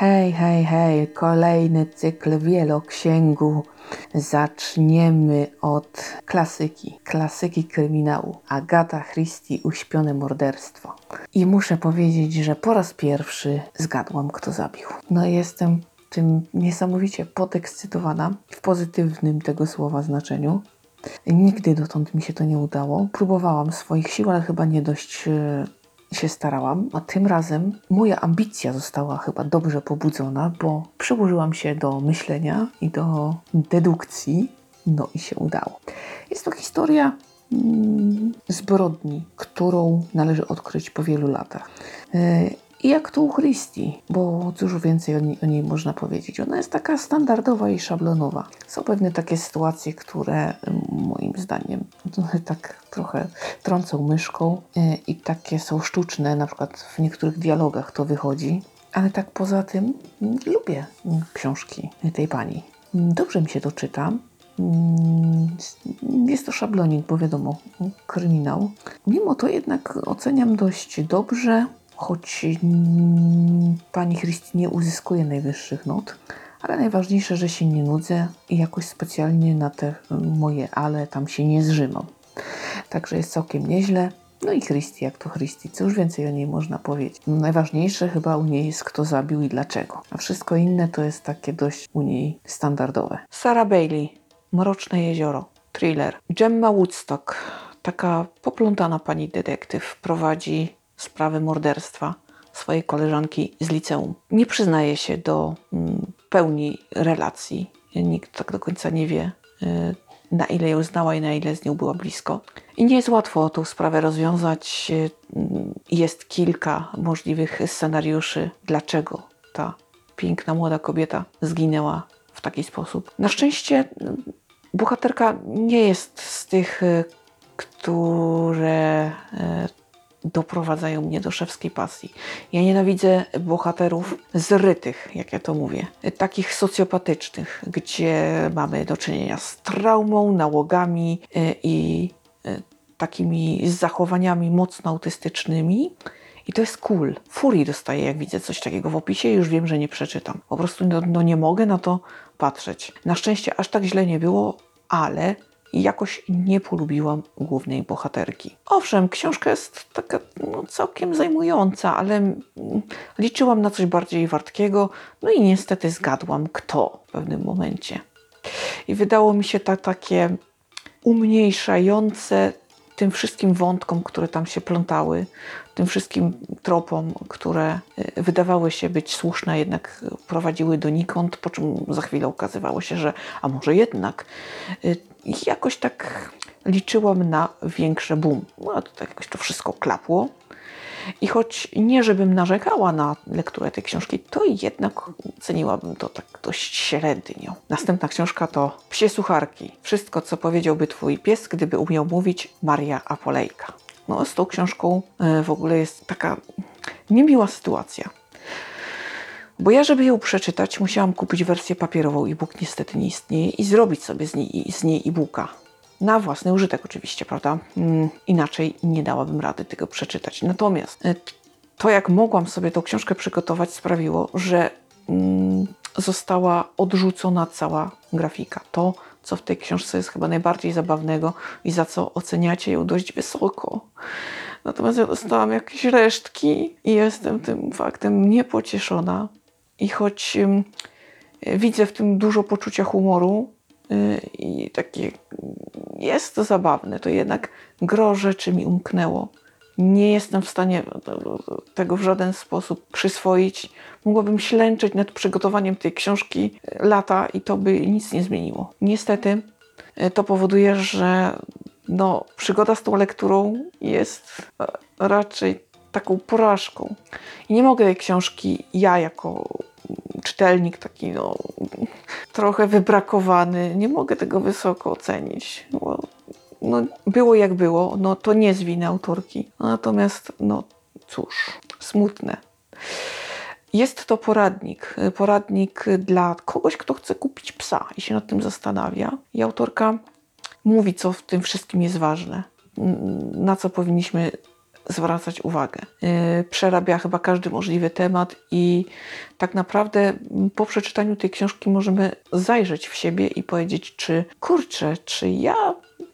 Hej, hej, hej, kolejny cykl wieloksięgu. Zaczniemy od klasyki, klasyki kryminału. Agata Christie, Uśpione morderstwo. I muszę powiedzieć, że po raz pierwszy zgadłam, kto zabił. No jestem tym niesamowicie podekscytowana w pozytywnym tego słowa znaczeniu. Nigdy dotąd mi się to nie udało. Próbowałam swoich sił, ale chyba nie dość e, się starałam, a tym razem moja ambicja została chyba dobrze pobudzona, bo przyłożyłam się do myślenia i do dedukcji, no i się udało. Jest to historia mm, zbrodni, którą należy odkryć po wielu latach. E, i jak tu u Christie, bo cóż więcej o niej, o niej, można powiedzieć. Ona jest taka standardowa i szablonowa. Są pewne takie sytuacje, które moim zdaniem tak trochę trącą myszką e, i takie są sztuczne, na przykład w niektórych dialogach to wychodzi. Ale tak poza tym lubię książki tej pani. Dobrze mi się to czyta. Jest to szablonik, bo wiadomo, kryminał. Mimo to jednak oceniam dość dobrze choć pani Christie nie uzyskuje najwyższych not, ale najważniejsze, że się nie nudzę i jakoś specjalnie na te moje ale tam się nie zrzymam. Także jest całkiem nieźle. No i Christie, jak to Christie, już więcej o niej można powiedzieć. No najważniejsze chyba u niej jest kto zabił i dlaczego, a wszystko inne to jest takie dość u niej standardowe. Sarah Bailey, Mroczne Jezioro, thriller. Gemma Woodstock, taka poplątana pani detektyw, prowadzi sprawę morderstwa swojej koleżanki z liceum. Nie przyznaje się do mm, pełni relacji. Nikt tak do końca nie wie, y, na ile ją znała i na ile z nią była blisko. I nie jest łatwo tą sprawę rozwiązać. Y, jest kilka możliwych scenariuszy, dlaczego ta piękna młoda kobieta zginęła w taki sposób. Na szczęście y, bohaterka nie jest z tych, które doprowadzają mnie do szewskiej pasji. Ja nienawidzę bohaterów zrytych, jak ja to mówię, takich socjopatycznych, gdzie mamy do czynienia z traumą, nałogami e, i e, takimi zachowaniami mocno autystycznymi. I to jest cool. Furii dostaję, jak widzę coś takiego w opisie już wiem, że nie przeczytam. Po prostu no, no nie mogę na to patrzeć. Na szczęście aż tak źle nie było, ale i jakoś nie polubiłam głównej bohaterki. Owszem, książka jest taka no, całkiem zajmująca, ale liczyłam na coś bardziej wartkiego, no i niestety zgadłam kto w pewnym momencie. I wydało mi się to takie umniejszające tym wszystkim wątkom, które tam się plątały, tym wszystkim tropom, które y, wydawały się być słuszne, jednak prowadziły donikąd, po czym za chwilę okazywało się, że a może jednak. Y, I jakoś tak liczyłam na większe boom. No to tak jakoś to wszystko klapło. I choć nie, żebym narzekała na lekturę tej książki, to jednak ceniłabym to tak dość średnio. Następna książka to Psie Sucharki. Wszystko, co powiedziałby twój pies, gdyby umiał mówić Maria Apolejka. No, z tą książką e, w ogóle jest taka niemiła sytuacja. Bo ja, żeby ją przeczytać, musiałam kupić wersję papierową. E-book niestety nie istnieje i zrobić sobie z niej, z niej e-booka. Na własny użytek oczywiście, prawda? Mm, inaczej nie dałabym rady tego przeczytać. Natomiast e, to, jak mogłam sobie tą książkę przygotować, sprawiło, że mm, została odrzucona cała grafika. To, co w tej książce jest chyba najbardziej zabawnego i za co oceniacie ją dość wysoko. Natomiast ja dostałam jakieś resztki i jestem tym faktem niepocieszona. I choć widzę w tym dużo poczucia humoru i takie jest to zabawne, to jednak gro rzeczy mi umknęło. Nie jestem w stanie tego w żaden sposób przyswoić. Mogłabym ślęczyć nad przygotowaniem tej książki lata i to by nic nie zmieniło. Niestety e, to powoduje, że no, przygoda z tą lekturą jest e, raczej taką porażką. I nie mogę tej książki ja jako czytelnik taki no, trochę wybrakowany, nie mogę tego wysoko ocenić. Bo, no, było jak było, no to nie z winy autorki. Natomiast, no cóż, smutne. Jest to poradnik. Poradnik dla kogoś, kto chce kupić psa i się nad tym zastanawia. I autorka mówi, co w tym wszystkim jest ważne, na co powinniśmy zwracać uwagę. Yy, przerabia chyba każdy możliwy temat i tak naprawdę po przeczytaniu tej książki możemy zajrzeć w siebie i powiedzieć, czy kurczę, czy ja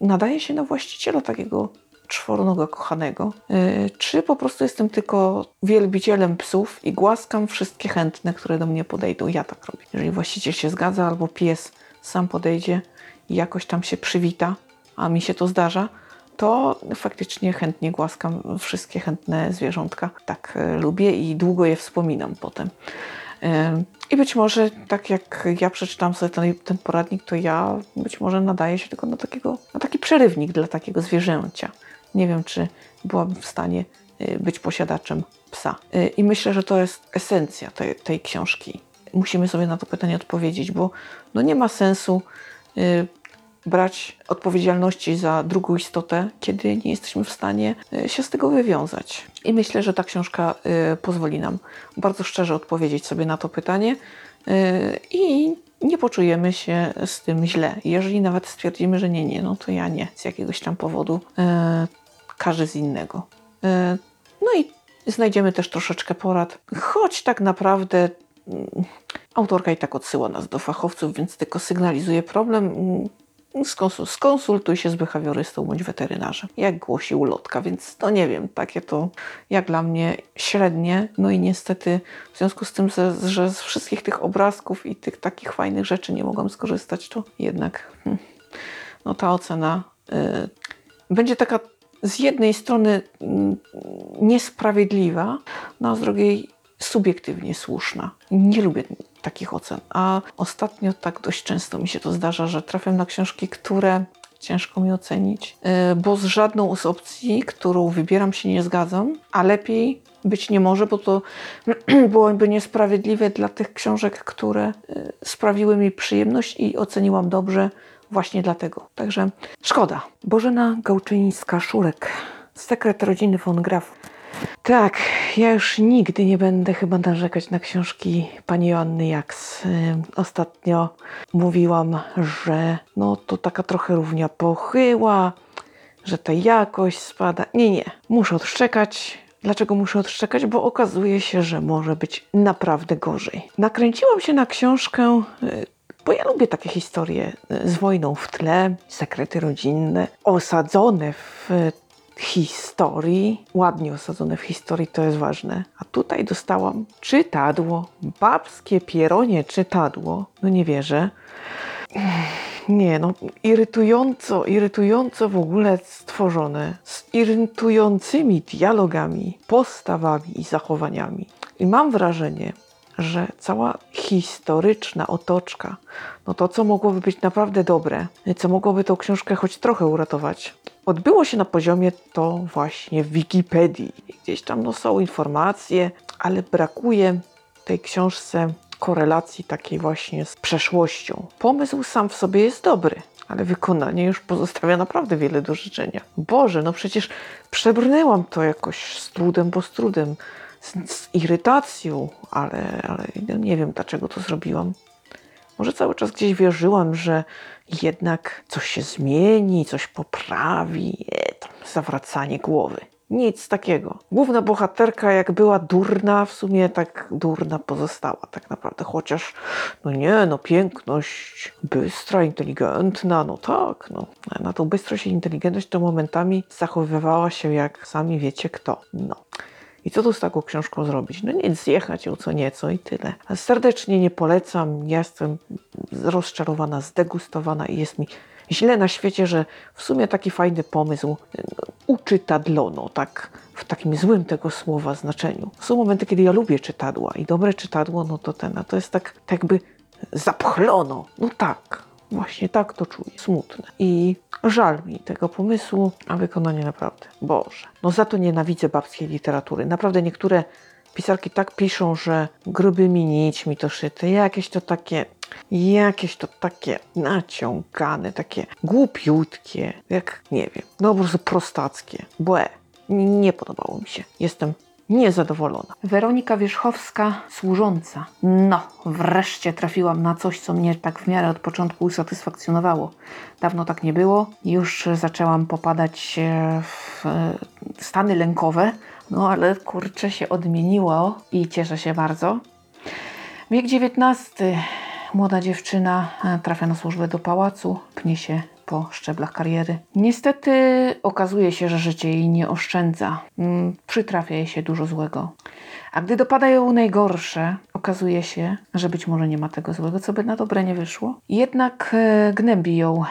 nadaję się na właściciela takiego czworonoga kochanego, yy, czy po prostu jestem tylko wielbicielem psów i głaskam wszystkie chętne, które do mnie podejdą. Ja tak robię. Jeżeli właściciel się zgadza albo pies sam podejdzie i jakoś tam się przywita, a mi się to zdarza, to faktycznie chętnie głaskam wszystkie chętne zwierzątka. Tak e, lubię i długo je wspominam potem. E, I być może, tak jak ja przeczytam sobie ten, ten, poradnik, to ja być może nadaję się tylko na, takiego, na taki przerywnik dla takiego zwierzęcia. Nie wiem, czy byłabym w stanie e, być posiadaczem psa. I myślę, że to jest esencja tej, tej książki. Musimy sobie na to pytanie odpowiedzieć, bo no nie ma sensu brać odpowiedzialności za drugą istotę, kiedy nie jesteśmy w stanie e, się z tego wywiązać. I myślę, że ta książka e, pozwoli nam bardzo szczerze odpowiedzieć sobie na to pytanie e, i nie poczujemy się z tym źle. Jeżeli nawet stwierdzimy, że nie, nie, no to ja nie, z jakiegoś tam powodu, każdy z innego. No i znajdziemy też troszeczkę porad, choć tak naprawdę mm, autorka i tak odsyła nas do fachowców, więc tylko sygnalizuje problem skonsultuj się z behawiorystą bądź weterynarzem, jak głosi ulotka, więc to nie wiem, takie to jak dla mnie średnie, no i niestety w związku z tym, że, z wszystkich tych obrazków i tych takich fajnych rzeczy nie mogłam skorzystać, to jednak hmm, no ta ocena y, będzie taka z jednej strony y, niesprawiedliwa, no a z drugiej subiektywnie słuszna. Nie lubię takich ocen. A ostatnio tak dość często mi się to zdarza, że trafiam na książki, które ciężko mi ocenić, y, bo z żadną z opcji, którą wybieram, się nie zgadzam, a lepiej być nie może, bo to byłoby niesprawiedliwe dla tych książek, które y, sprawiły mi przyjemność i oceniłam dobrze właśnie dlatego. Także szkoda. Bożena Gałczyńska-Szurek, sekret rodziny von Graf. Tak, ja już nigdy nie będę chyba narzekać na książki pani Joanny Jaks. Ostatnio mówiłam, że no to taka trochę równia pochyła, że ta jakość spada. Nie, nie, muszę odszczekać. Dlaczego muszę odszczekać? Bo okazuje się, że może być naprawdę gorzej. Nakręciłam się na książkę y, bo ja lubię takie historie y, z wojną w tle, sekrety rodzinne, osadzone w historii, ładnie osadzone w historii, to jest ważne. A tutaj dostałam czytadło, babskie pieronie czytadło. No nie wierzę. Nie, no irytująco, irytująco w ogóle stworzone, z irytującymi dialogami, postawami i zachowaniami. I mam wrażenie, że cała historyczna otoczka, no to co mogłoby być naprawdę dobre, co mogłoby tą książkę choć trochę uratować, odbyło się na poziomie to właśnie Wikipedii. Gdzieś tam no, są informacje, ale brakuje tej książce korelacji takiej właśnie z przeszłością. Pomysł sam w sobie jest dobry, ale wykonanie już pozostawia naprawdę wiele do życzenia. Boże, no przecież przebrnęłam to jakoś z trudem, bo z trudem, z, z irytacją, ale, ale nie wiem dlaczego to zrobiłam. Może cały czas gdzieś wierzyłam, że jednak coś się zmieni, coś poprawi. E, tam zawracanie głowy. Nic takiego. Główna bohaterka, jak była durna, w sumie tak durna pozostała, tak naprawdę. Chociaż, no nie, no piękność, bystra, inteligentna, no tak, no. Na tą bystrość i inteligentność to momentami zachowywała się jak sami wiecie kto. No. I co tu z taką książką zrobić? No nic, zjechać ją co nieco i tyle. Serdecznie nie polecam. Ja jestem rozczarowana, zdegustowana i jest mi źle na świecie, że w sumie taki fajny pomysł uczytadlono, tak w takim złym tego słowa znaczeniu. Są momenty, kiedy ja lubię czytadła i dobre czytadło, no to ten, a to jest tak, tak jakby zapchlono. No tak, Właśnie tak to czuję. Smutne. I żal mi tego pomysłu, a wykonanie naprawdę. Boże. No za to nienawidzę babskiej literatury. Naprawdę niektóre pisarki tak piszą, że grubymi nićmi to szyte. Jakieś to takie, jakieś to takie naciągane, takie głupiutkie, jak nie wiem, no po prostu prostackie. Błe. Nie podobało mi się. Jestem niezadowolona. Weronika Wierzchowska, służąca. No, wreszcie trafiłam na coś, co mnie tak w miarę od początku usatysfakcjonowało. Dawno tak nie było. Już zaczęłam popadać e, w e, stany lękowe, no ale kurczę się odmieniło i cieszę się bardzo. Wiek XIX. Młoda dziewczyna e, trafia na służbę do pałacu, pnie się po szczeblach kariery. Niestety okazuje się, że życie jej nie oszczędza. Mm, Przytrafia jej się dużo złego. A gdy dopada ją najgorsze, okazuje się, że być może nie ma tego złego, co by na dobre nie wyszło. Jednak e, gnębi ją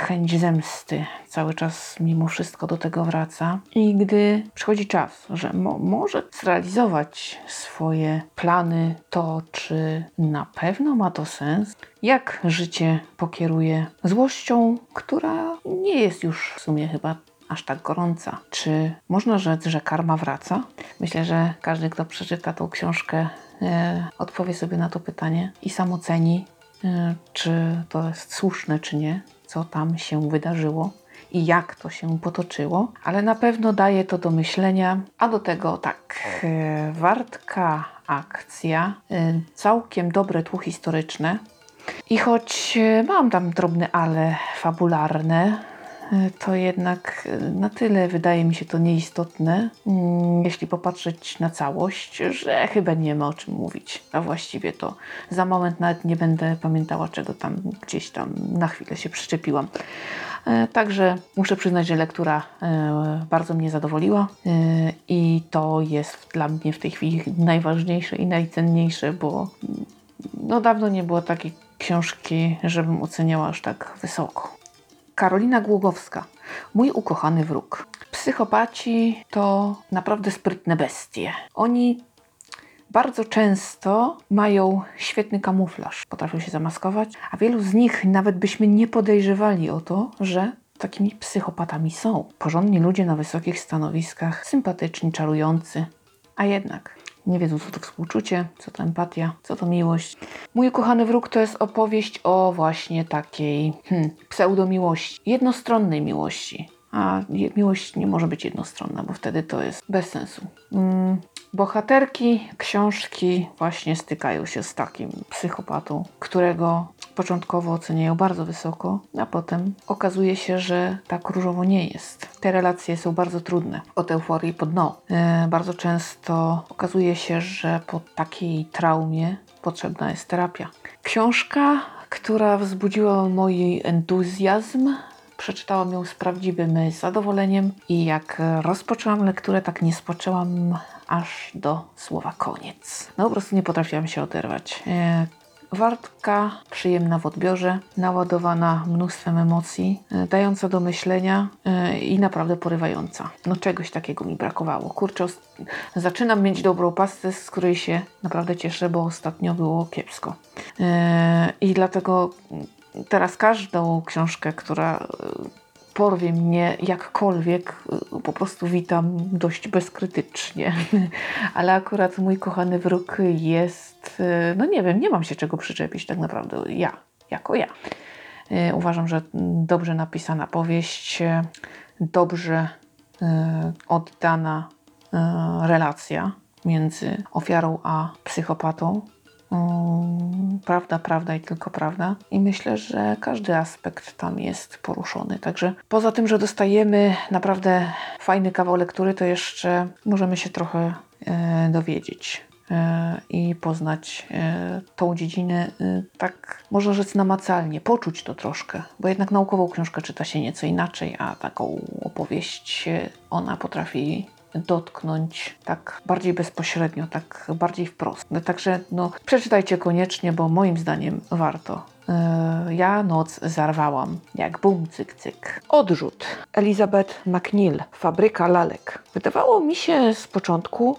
chęć zemsty. Cały czas mimo wszystko do tego wraca. I gdy przychodzi czas, że mo może zrealizować swoje plany, to czy na pewno ma to sens? Jak życie pokieruje złością, która nie jest już w sumie chyba aż tak gorąca. Czy można rzec, że karma wraca? Myślę, że każdy, kto przeczyta tą książkę, e, odpowie sobie na to pytanie i sam oceni, e, czy to jest słuszne, czy nie, co tam się wydarzyło i jak to się potoczyło, ale na pewno daje to do myślenia, a do tego tak, e, wartka akcja, e, całkiem dobre tło historyczne. I choć e, mam tam drobne ale fabularne, to jednak na tyle wydaje mi się to nieistotne, mm, jeśli popatrzeć na całość, że chyba nie ma o czym mówić. A właściwie to za moment nawet nie będę pamiętała, czego tam gdzieś tam na chwilę się przyczepiłam. E, Także muszę przyznać, że lektura e, bardzo mnie zadowoliła e, i to jest dla mnie w tej chwili najważniejsze i najcenniejsze, bo mm, no dawno nie było takiej książki, żebym oceniała aż tak wysoko. Karolina Głogowska. Mój ukochany wróg. Psychopaci to naprawdę sprytne bestie. Oni bardzo często mają świetny kamuflaż, potrafią się zamaskować, a wielu z nich nawet byśmy nie podejrzewali o to, że takimi psychopatami są. Porządni ludzie na wysokich stanowiskach, sympatyczni, czarujący, a jednak nie wiedzą, co to współczucie, co to empatia, co to miłość. Mój ukochany wróg to jest opowieść o właśnie takiej hmm, pseudomiłości, jednostronnej miłości. A miłość nie może być jednostronna, bo wtedy to jest bez sensu. Mm, bohaterki książki właśnie stykają się z takim psychopatą, którego początkowo oceniają bardzo wysoko, a potem okazuje się, że tak różowo nie jest. Te relacje są bardzo trudne. Od euforii po dno. E, bardzo często okazuje się, że po takiej traumie potrzebna jest terapia. Książka, która wzbudziła mój entuzjazm, Przeczytałam ją z prawdziwym zadowoleniem i jak rozpoczęłam lekturę, tak nie spoczęłam aż do słowa koniec. No po prostu nie potrafiłam się oderwać. Wartka przyjemna w odbiorze, naładowana mnóstwem emocji, e, dająca do myślenia e, i naprawdę porywająca. No czegoś takiego mi brakowało. Kurczę, zaczynam mieć dobrą pastę, z której się naprawdę cieszę, bo ostatnio było kiepsko. E, I dlatego teraz każdą książkę, która porwie mnie jakkolwiek, e, po prostu witam dość bezkrytycznie. Ale akurat mój kochany wróg jest, e, no nie wiem, nie mam się czego przyczepić tak naprawdę. Ja, jako ja. E, Uważam, że dobrze napisana powieść, dobrze oddana relacja między ofiarą a psychopatą. Mm, Prawda, prawda i tylko prawda. I myślę, że każdy aspekt tam jest poruszony. Także poza tym, że dostajemy naprawdę fajny kawał lektury, to jeszcze możemy się trochę e, dowiedzieć e, i poznać e, tą dziedzinę tak, można rzec namacalnie, poczuć to troszkę, bo jednak naukową książkę czyta się nieco inaczej, a taką opowieść ona potrafi dotknąć tak bardziej bezpośrednio, tak bardziej wprost. No, także no, przeczytajcie koniecznie, bo moim zdaniem warto. Yy, Ja noc zarwałam, jak bum, cyk, cyk. Odrzut. Elizabeth McNeil, Fabryka lalek. Wydawało mi się z początku,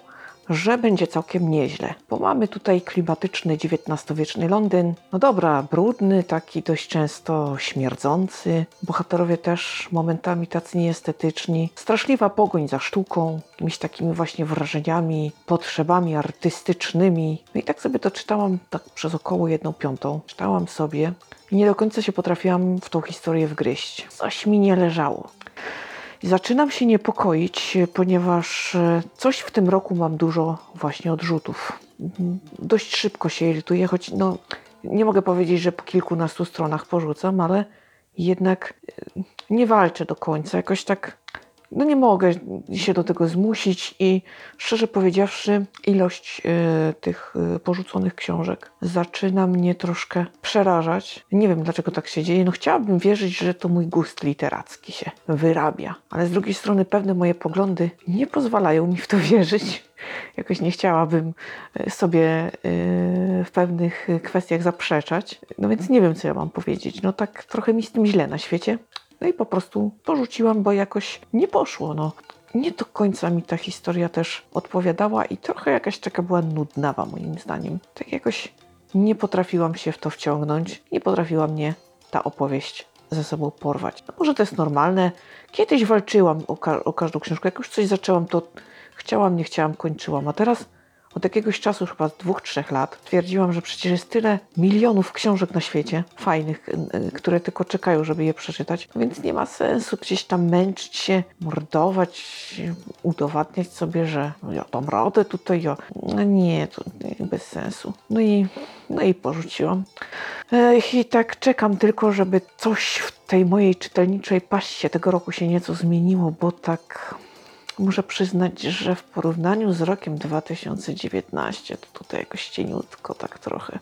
że będzie całkiem nieźle, bo mamy tutaj klimatyczny XIX-wieczny Londyn. No dobra, brudny, taki dość często śmierdzący. Bohaterowie też momentami tacy nieestetyczni. Straszliwa pogoń za sztuką, jakimiś takimi właśnie wrażeniami, potrzebami artystycznymi. No i tak sobie to czytałam tak przez około jedną piątą. Czytałam sobie i nie do końca się potrafiłam w tą historię wgryźć. Coś mi nie leżało. Zaczynam się niepokoić, ponieważ e, coś w tym roku mam dużo właśnie odrzutów. Mhm. Dość szybko się irytuję, choć no, nie mogę powiedzieć, że po kilkunastu stronach porzucam, ale jednak e, nie walczę do końca. Jakoś tak no nie mogę się do tego zmusić i szczerze powiedziawszy, ilość y, tych y, porzuconych książek zaczyna mnie troszkę przerażać. Nie wiem dlaczego tak się dzieje. No chciałabym wierzyć, że to mój gust literacki się wyrabia, ale z drugiej strony pewne moje poglądy nie pozwalają mi w to wierzyć. Jakoś nie chciałabym sobie y, w pewnych kwestiach zaprzeczać. No więc nie wiem, co ja mam powiedzieć. No tak trochę mi z tym źle na świecie. No i po prostu porzuciłam, bo jakoś nie poszło. No. Nie do końca mi ta historia też odpowiadała i trochę jakaś taka była nudnawa moim zdaniem. Tak jakoś nie potrafiłam się w to wciągnąć, nie potrafiła mnie ta opowieść ze sobą porwać. No może to jest normalne. Kiedyś walczyłam o, ka o każdą książkę. Jak już coś zaczęłam, to chciałam, nie chciałam, kończyłam. A teraz od jakiegoś czasu, chyba dwóch, trzech lat, twierdziłam, że przecież jest tyle milionów książek na świecie, fajnych, które tylko czekają, żeby je przeczytać, więc nie ma sensu gdzieś tam męczyć się, mordować, udowadniać sobie, że ja tam radę tutaj, ja... No nie, to bez sensu. No i, no i porzuciłam. I tak czekam tylko, żeby coś w tej mojej czytelniczej paście tego roku się nieco zmieniło, bo tak Muszę przyznać, że w porównaniu z rokiem 2019 to tutaj jakoś cieniutko tak trochę.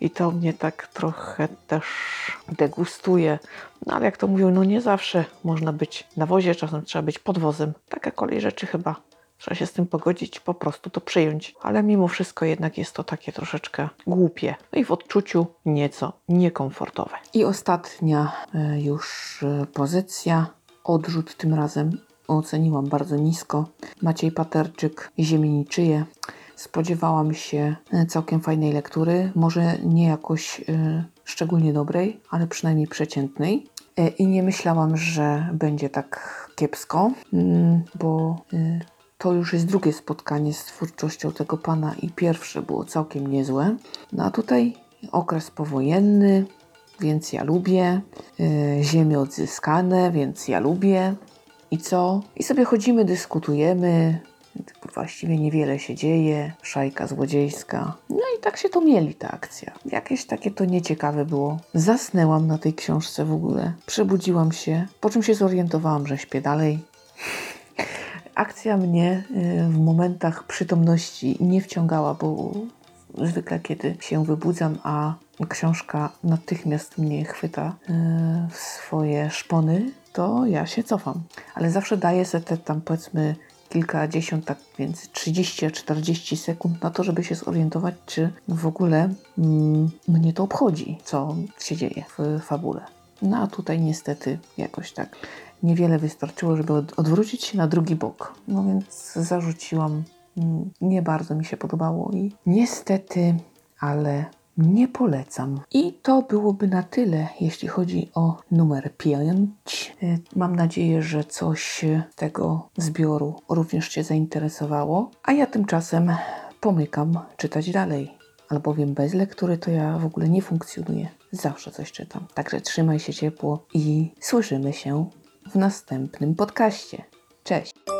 I to mnie tak trochę też degustuje. No ale jak to mówią, no nie zawsze można być na wozie, czasem trzeba być pod wozem. Taka kolej rzeczy chyba. Trzeba się z tym pogodzić, po prostu to przyjąć. Ale mimo wszystko jednak jest to takie troszeczkę głupie. No i w odczuciu nieco niekomfortowe. I ostatnia e, już e, pozycja. Odrzut tym razem oceniłam bardzo nisko. Maciej Paterczyk, Ziemi niczyje. Spodziewałam się e, całkiem fajnej lektury, może nie jakoś y, szczególnie dobrej, ale przynajmniej przeciętnej. Y, I nie myślałam, że będzie tak kiepsko, y, bo to już jest drugie spotkanie z twórczością tego pana i pierwsze było całkiem niezłe. No a tutaj okres powojenny, więc ja lubię. Ziemie odzyskane, więc ja lubię. I co? I sobie chodzimy, dyskutujemy. Właściwie niewiele się dzieje, szajka złodziejska. No i tak się to mieli ta akcja. Jakieś takie to nieciekawe było. Zasnęłam na tej książce w ogóle. Przebudziłam się, po czym się zorientowałam, że śpię dalej. Akcja mnie y, w momentach przytomności nie wciągała, bo zwykle kiedy się wybudzam, a książka natychmiast mnie chwyta y, w swoje szpony, to ja się cofam. Ale zawsze daję sobie te tam powiedzmy kilkadziesiąt, tak więc 30-40 sekund na to, żeby się zorientować, czy w ogóle mm, mnie to obchodzi, co się dzieje w fabule. No a tutaj niestety jakoś tak niewiele wystarczyło, żeby odwrócić się na drugi bok. No więc zarzuciłam. Mm, nie bardzo mi się podobało i niestety, ale nie polecam. I to byłoby na tyle, jeśli chodzi o numer 5. E, mam nadzieję, że coś tego zbioru również Cię zainteresowało, a ja tymczasem pomykam czytać dalej. Albowiem bez lektury to ja w ogóle nie funkcjonuję. Zawsze coś czytam. Także trzymaj się ciepło i słyszymy się w następnym podcaście. Cześć!